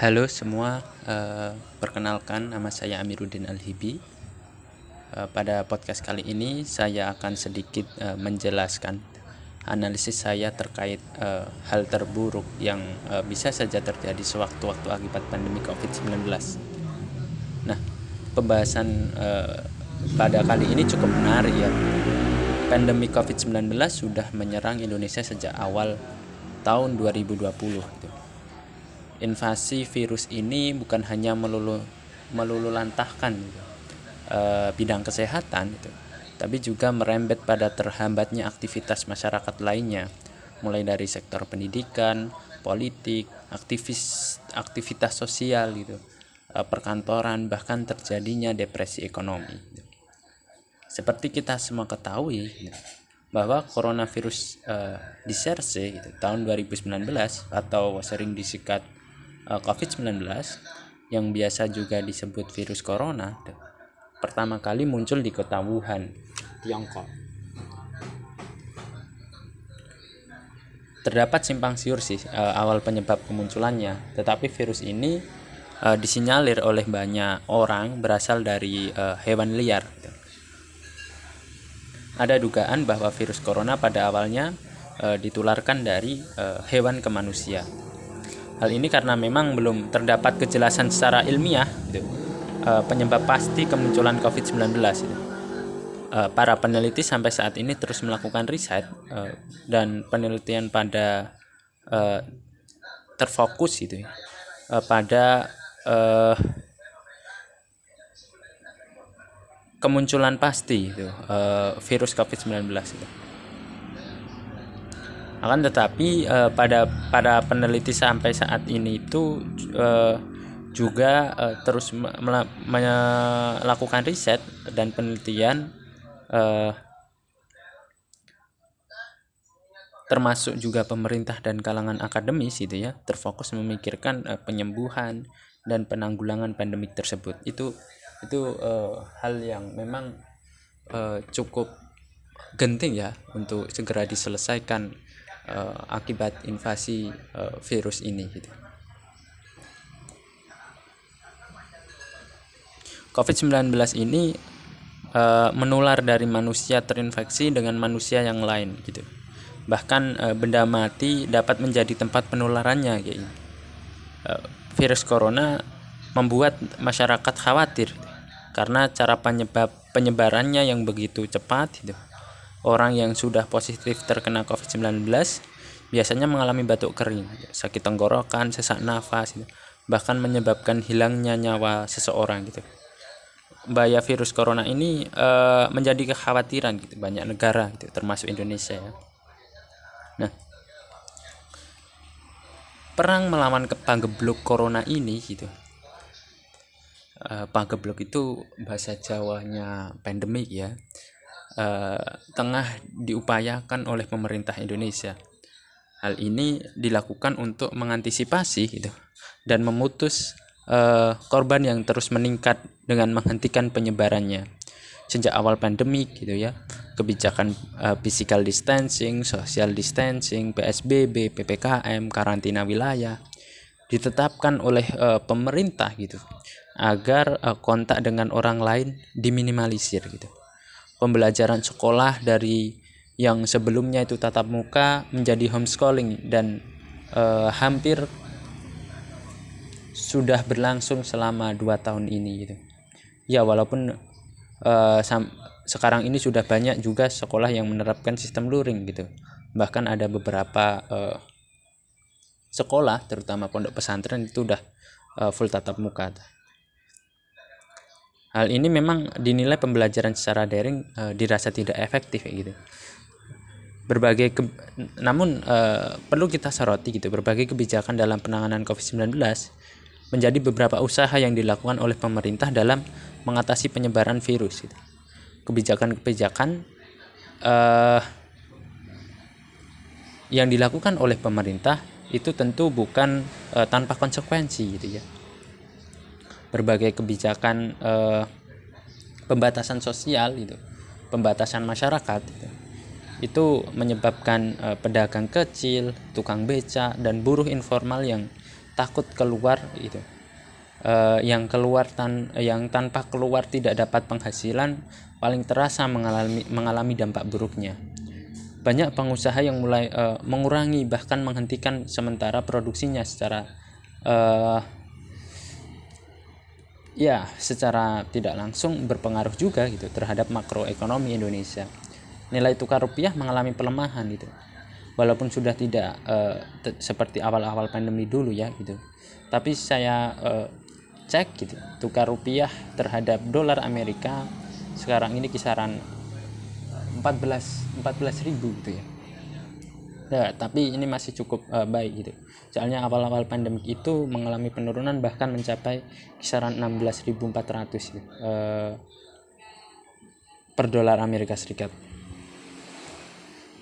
Halo semua, uh, perkenalkan nama saya Amiruddin Alhibi. Uh, pada podcast kali ini saya akan sedikit uh, menjelaskan analisis saya terkait hal terburuk yang bisa saja terjadi sewaktu-waktu akibat pandemi COVID-19. Nah, pembahasan pada kali ini cukup menarik ya. Pandemi COVID-19 sudah menyerang Indonesia sejak awal tahun 2020 gitu invasi virus ini bukan hanya melulu lantahkan gitu, e, bidang kesehatan gitu, tapi juga merembet pada terhambatnya aktivitas masyarakat lainnya, mulai dari sektor pendidikan, politik, aktivis aktivitas sosial gitu, e, perkantoran bahkan terjadinya depresi ekonomi. Gitu. Seperti kita semua ketahui gitu, bahwa coronavirus e, di SARS gitu, tahun 2019 atau sering disikat Eh, COVID-19 yang biasa juga disebut virus corona pertama kali muncul di kota Wuhan, Tiongkok. Terdapat simpang siur sih uh, awal penyebab kemunculannya, tetapi virus ini uh, disinyalir oleh banyak orang berasal dari hewan liar. Ada dugaan bahwa virus corona pada awalnya ditularkan dari hewan ke manusia. Hal ini karena memang belum terdapat kejelasan secara ilmiah gitu, uh, penyebab pasti kemunculan COVID-19. Gitu. Uh, para peneliti sampai saat ini terus melakukan riset uh, dan penelitian pada terfokus gitu ya, pada kemunculan pasti itu virus COVID-19 itu akan tetapi uh, pada pada peneliti sampai saat ini itu uh, juga uh, terus melakukan riset dan penelitian uh, termasuk juga pemerintah dan kalangan akademis itu ya terfokus memikirkan uh, penyembuhan dan penanggulangan pandemik tersebut. Itu itu uh, hal yang memang uh, cukup genting ya untuk segera diselesaikan uh, akibat invasi uh, virus ini gitu. COVID-19 ini uh, menular dari manusia terinfeksi dengan manusia yang lain gitu. Bahkan uh, benda mati dapat menjadi tempat penularannya gitu. Uh, virus corona membuat masyarakat khawatir karena cara penyebab penyebarannya yang begitu cepat gitu orang yang sudah positif terkena COVID-19 biasanya mengalami batuk kering, sakit tenggorokan, sesak nafas, gitu. bahkan menyebabkan hilangnya nyawa seseorang gitu. Bahaya virus corona ini e, menjadi kekhawatiran gitu banyak negara gitu, termasuk Indonesia ya. Nah, perang melawan panggeblok corona ini gitu. E, panggeblok itu bahasa Jawanya pandemik ya uh, tengah diupayakan oleh pemerintah Indonesia. Hal ini dilakukan untuk mengantisipasi gitu dan memutus uh, korban yang terus meningkat dengan menghentikan penyebarannya. Sejak awal pandemi gitu ya, kebijakan uh, physical distancing, social distancing, PSBB, PPKM, karantina wilayah ditetapkan oleh uh, pemerintah gitu agar uh, kontak dengan orang lain diminimalisir gitu pembelajaran sekolah dari yang sebelumnya itu tatap muka menjadi homeschooling dan uh, hampir sudah berlangsung selama dua tahun ini gitu. Ya walaupun uh, sekarang ini sudah banyak juga sekolah yang menerapkan sistem luring gitu. Bahkan ada beberapa uh, sekolah terutama pondok pesantren itu udah uh, full tatap muka. Hal ini memang dinilai pembelajaran secara daring e, dirasa tidak efektif gitu. Berbagai ke, namun e, perlu kita soroti gitu berbagai kebijakan dalam penanganan COVID-19 menjadi beberapa usaha yang dilakukan oleh pemerintah dalam mengatasi penyebaran virus gitu. Kebijakan-kebijakan e, yang dilakukan oleh pemerintah itu tentu bukan e, tanpa konsekuensi gitu ya berbagai kebijakan eh, pembatasan sosial itu pembatasan masyarakat itu, itu menyebabkan eh, pedagang kecil tukang beca dan buruh informal yang takut keluar itu uh, yang keluar tan yang tanpa keluar tidak dapat penghasilan paling terasa mengalami mengalami dampak buruknya. Banyak pengusaha yang mulai uh, mengurangi bahkan menghentikan sementara produksinya secara uh, ya secara tidak langsung berpengaruh juga gitu terhadap makroekonomi Indonesia. Nilai tukar rupiah mengalami pelemahan gitu. Walaupun sudah tidak uh, seperti awal-awal pandemi dulu ya gitu. Tapi saya uh, cek gitu tukar rupiah terhadap dolar Amerika sekarang ini kisaran 14 14 ribu gitu ya ya tapi ini masih cukup uh, baik gitu. Soalnya awal-awal pandemi itu mengalami penurunan bahkan mencapai kisaran 16.400 gitu, uh, per dolar Amerika Serikat.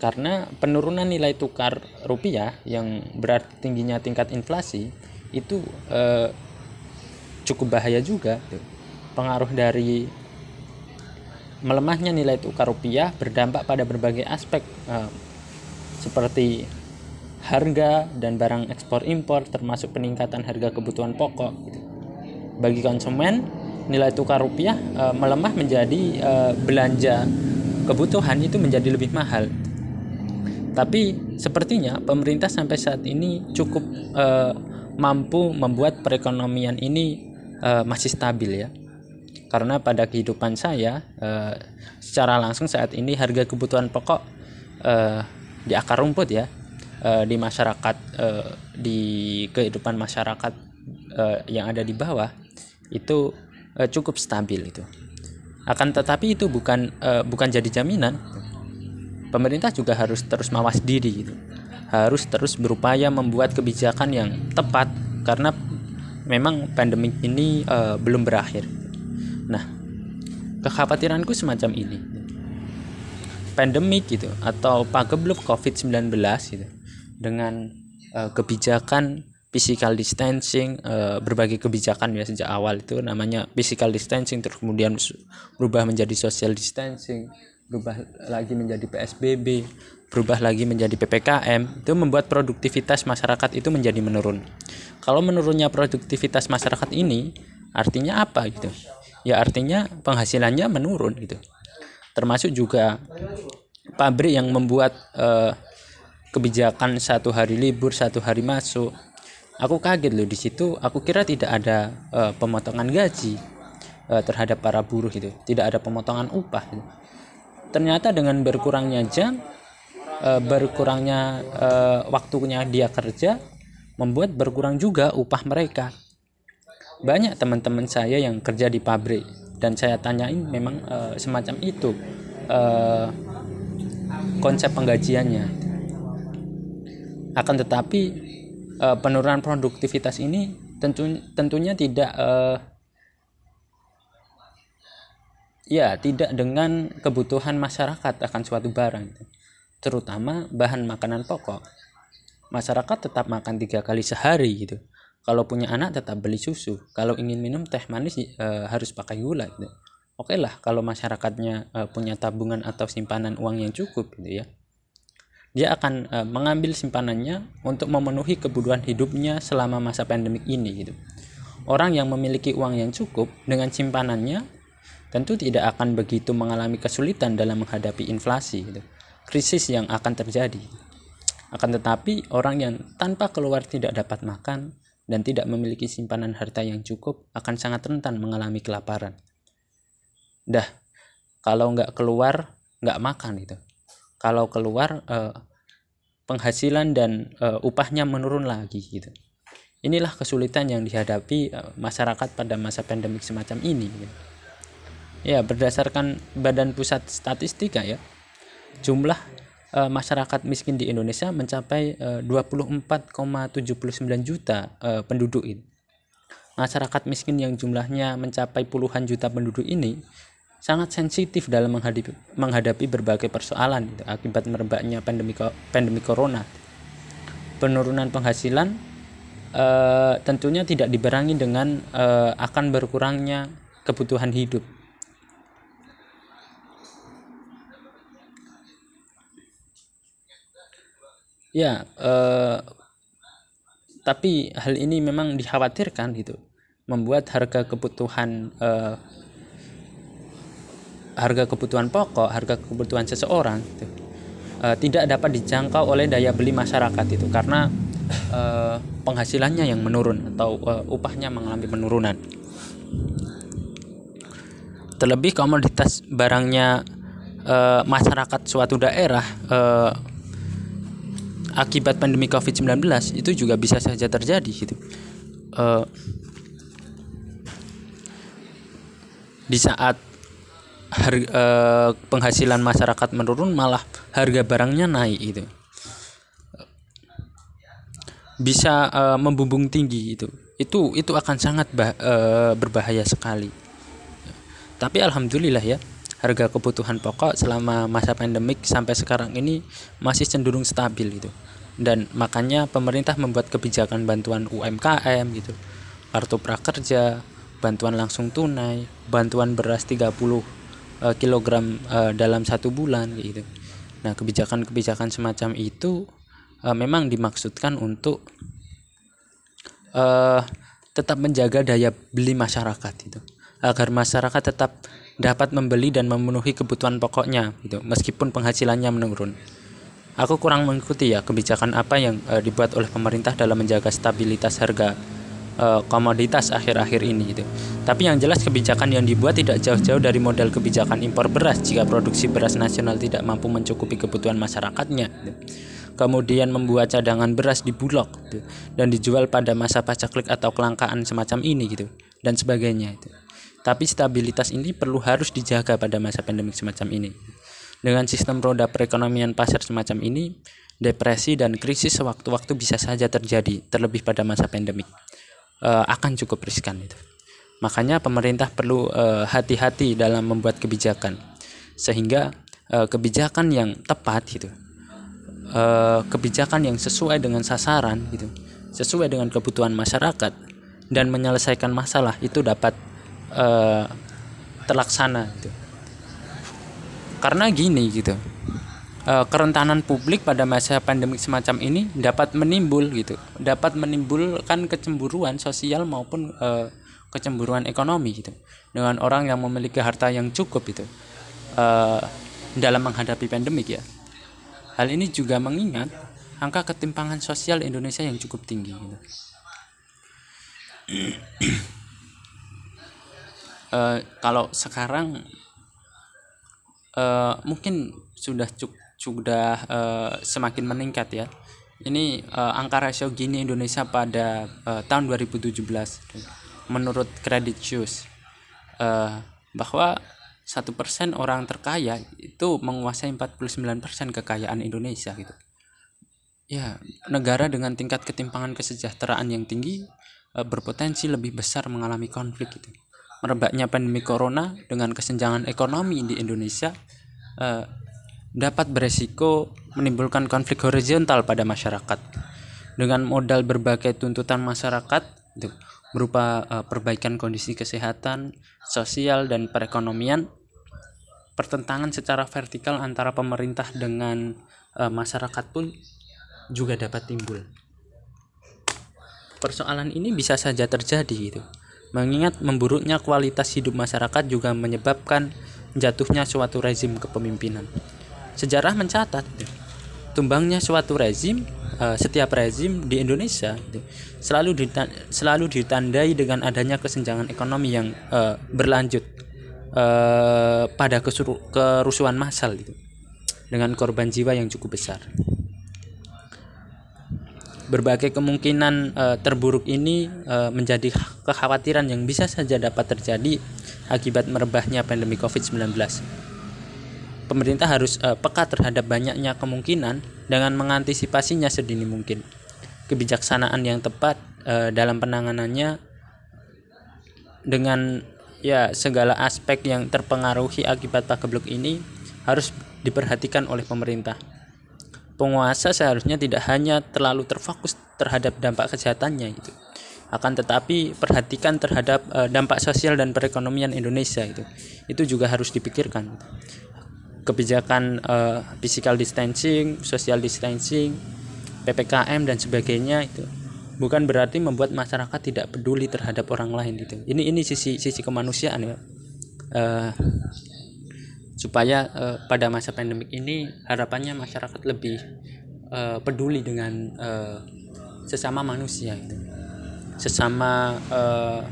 Karena penurunan nilai tukar rupiah yang berarti tingginya tingkat inflasi itu uh, cukup bahaya juga pengaruh dari melemahnya nilai tukar rupiah berdampak pada berbagai aspek seperti harga dan barang ekspor impor termasuk peningkatan harga kebutuhan pokok gitu. bagi konsumen nilai tukar rupiah uh, melemah menjadi uh, belanja kebutuhan itu menjadi lebih mahal tapi sepertinya pemerintah sampai saat ini cukup uh, mampu membuat perekonomian ini uh, masih stabil ya karena pada kehidupan saya uh, secara langsung saat ini harga kebutuhan pokok uh, di akar rumput ya uh, di masyarakat uh, di kehidupan masyarakat uh, yang ada di bawah itu cukup stabil itu akan tetapi itu bukan bukan jadi jaminan pemerintah juga harus terus mawas diri gitu harus terus berupaya membuat kebijakan yang tepat karena memang pandemi ini belum berakhir. Nah, kekhawatiranku semacam ini. Pandemik gitu atau pagebluk COVID-19 gitu dengan uh, kebijakan physical distancing uh, berbagai kebijakan ya sejak awal itu namanya physical distancing terus kemudian berubah menjadi social distancing berubah lagi menjadi PSBB berubah lagi menjadi PPKM itu membuat produktivitas masyarakat itu menjadi menurun. Kalau menurunnya produktivitas masyarakat ini artinya apa gitu? Ya artinya penghasilannya menurun gitu. Termasuk juga pabrik yang membuat uh, kebijakan satu hari libur, satu hari masuk. Aku kaget loh di situ. Aku kira tidak ada uh, pemotongan gaji uh, terhadap para buruh itu, tidak ada pemotongan upah. Gitu. Ternyata dengan berkurangnya jam e, berkurangnya e, waktunya dia kerja membuat berkurang juga upah mereka. Banyak teman-teman saya yang kerja di pabrik dan saya tanyain memang e, semacam itu e, konsep penggajiannya. Akan tetapi e, penurunan produktivitas ini tentu tentunya tidak e, ya tidak dengan kebutuhan masyarakat akan suatu barang terutama bahan makanan pokok. Masyarakat tetap makan tiga kali sehari gitu. Kalau punya anak tetap beli susu. Kalau ingin minum teh manis e, harus pakai gula gitu. Oke lah kalau masyarakatnya e, punya tabungan atau simpanan uang yang cukup gitu ya. Dia akan e, mengambil simpanannya untuk memenuhi kebutuhan hidupnya selama masa pandemik ini gitu. Orang yang memiliki uang yang cukup dengan simpanannya tentu tidak akan begitu mengalami kesulitan dalam menghadapi inflasi gitu krisis yang akan terjadi. Akan tetapi, orang yang tanpa keluar tidak dapat makan dan tidak memiliki simpanan harta yang cukup akan sangat rentan mengalami kelaparan. Dah, kalau nggak keluar, nggak makan itu. Kalau keluar, eh, penghasilan dan eh, upahnya menurun lagi gitu. Inilah kesulitan yang dihadapi eh, masyarakat pada masa pandemik semacam ini. Gitu. Ya, berdasarkan Badan Pusat Statistika ya, jumlah uh, masyarakat miskin di Indonesia mencapai uh, 24,79 juta uh, penduduk ini. Masyarakat miskin yang jumlahnya mencapai puluhan juta penduduk ini sangat sensitif dalam menghadapi, menghadapi berbagai persoalan gitu, akibat merebaknya pandemi pandemi corona. Penurunan penghasilan uh, tentunya tidak dibarengi dengan uh, akan berkurangnya kebutuhan hidup Ya, eh, tapi hal ini memang dikhawatirkan gitu. Membuat harga kebutuhan uh, harga kebutuhan pokok harga kebutuhan seseorang gitu, uh, tidak dapat dijangkau oleh daya beli masyarakat itu karena uh, penghasilannya yang menurun atau uh, upahnya mengalami penurunan. Terlebih komoditas barangnya uh, masyarakat suatu daerah uh, akibat pandemi COVID-19 itu juga bisa saja terjadi gitu. Uh, di saat harga, uh, penghasilan masyarakat menurun malah harga barangnya naik itu bisa uh, membumbung tinggi itu itu itu akan sangat uh, berbahaya sekali. Tapi alhamdulillah ya harga kebutuhan pokok selama masa pandemik sampai sekarang ini masih cenderung stabil gitu dan makanya pemerintah membuat kebijakan bantuan UMKM gitu. Kartu prakerja bantuan langsung tunai bantuan beras 30 uh, kg uh, dalam satu bulan gitu. Nah kebijakan-kebijakan semacam itu uh, memang dimaksudkan untuk uh, tetap menjaga daya beli masyarakat itu agar masyarakat tetap dapat membeli dan memenuhi kebutuhan pokoknya gitu meskipun penghasilannya menurun aku kurang mengikuti ya kebijakan apa yang uh, dibuat oleh pemerintah dalam menjaga stabilitas harga uh, komoditas akhir-akhir ini gitu. Tapi yang jelas kebijakan yang dibuat tidak jauh-jauh dari model kebijakan impor beras jika produksi beras nasional tidak mampu mencukupi kebutuhan masyarakatnya. Gitu. Kemudian membuat cadangan beras di bulog gitu, dan dijual pada masa pacaklik atau kelangkaan semacam ini gitu dan sebagainya itu. Tapi stabilitas ini perlu harus dijaga pada masa pandemik semacam ini. Dengan sistem roda perekonomian pasar semacam ini, depresi dan krisis sewaktu-waktu bisa saja terjadi, terlebih pada masa pandemik. E, akan cukup riskan itu. Makanya pemerintah perlu eh, hati-hati e, dalam membuat kebijakan, sehingga e, kebijakan yang tepat gitu, e, kebijakan yang sesuai dengan sasaran gitu, sesuai dengan kebutuhan masyarakat dan menyelesaikan masalah itu dapat e, terlaksana gitu karena gini gitu e, kerentanan publik pada masa pandemi semacam ini dapat menimbul gitu dapat menimbulkan kecemburuan sosial maupun e, kecemburuan ekonomi gitu dengan orang yang memiliki harta yang cukup itu e, dalam menghadapi pandemik ya hal ini juga mengingat angka ketimpangan sosial Indonesia yang cukup tinggi gitu. uh, kalau sekarang uh, mungkin sudah cuk sudah uh, semakin meningkat ya. Ini uh, angka rasio Gini Indonesia pada uh, tahun 2017 menurut Credit Suisse uh, bahwa satu persen orang terkaya itu menguasai 49% kekayaan Indonesia gitu. Ya, negara dengan tingkat ketimpangan kesejahteraan yang tinggi uh, berpotensi lebih besar mengalami konflik gitu merebaknya pandemi corona dengan kesenjangan ekonomi di Indonesia eh, dapat beresiko menimbulkan konflik horizontal pada masyarakat dengan modal berbagai tuntutan masyarakat itu berupa eh, perbaikan kondisi kesehatan, sosial dan perekonomian pertentangan secara vertikal antara pemerintah dengan eh, masyarakat pun juga dapat timbul. Persoalan ini bisa saja terjadi gitu Mengingat memburuknya kualitas hidup masyarakat juga menyebabkan jatuhnya suatu rezim kepemimpinan. Sejarah mencatat tumbangnya suatu rezim eh, setiap rezim di Indonesia selalu selalu ditandai dengan adanya kesenjangan ekonomi yang uh, berlanjut uh, pada kerusuhan massal dengan korban jiwa yang cukup besar berbagai kemungkinan uh, terburuk ini uh, menjadi kekhawatiran yang bisa saja dapat terjadi akibat merebahnya pandemi COVID-19. Pemerintah harus uh, peka terhadap banyaknya kemungkinan dengan mengantisipasinya sedini mungkin. Kebijaksanaan yang tepat uh, dalam penanganannya dengan ya segala aspek yang terpengaruhi akibat pagebluk ini harus diperhatikan oleh pemerintah penguasa seharusnya tidak hanya terlalu terfokus terhadap dampak kesehatannya itu akan tetapi perhatikan terhadap uh, dampak sosial dan perekonomian Indonesia itu. Itu juga harus dipikirkan. Kebijakan uh, physical distancing social distancing ppkm dan sebagainya itu bukan berarti membuat masyarakat tidak peduli terhadap orang lain gitu. Ini ini sisi sisi kemanusiaan ya. Uh, supaya uh, pada masa pandemik ini harapannya masyarakat lebih uh, peduli dengan uh, sesama manusia gitu. Sesama uh,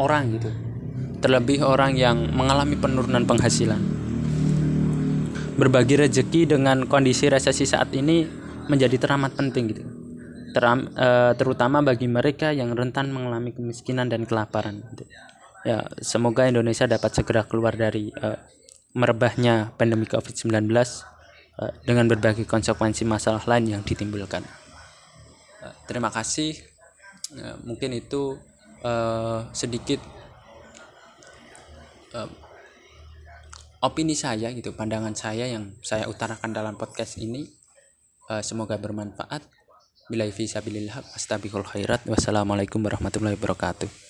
orang gitu. Terlebih orang yang mengalami penurunan penghasilan. Berbagi rezeki dengan kondisi resesi saat ini menjadi teramat penting gitu. Teram, uh, terutama bagi mereka yang rentan mengalami kemiskinan dan kelaparan gitu. ya semoga Indonesia dapat segera keluar dari uh, merebahnya pandemi COVID-19 uh, dengan berbagai konsekuensi masalah lain yang ditimbulkan. Uh, terima kasih. Uh, mungkin itu sedikit opini saya gitu, pandangan saya yang saya utarakan dalam podcast ini. Semoga bermanfaat. Bila fisabilillah astagfirul khairat. Wassalamualaikum warahmatullahi wabarakatuh.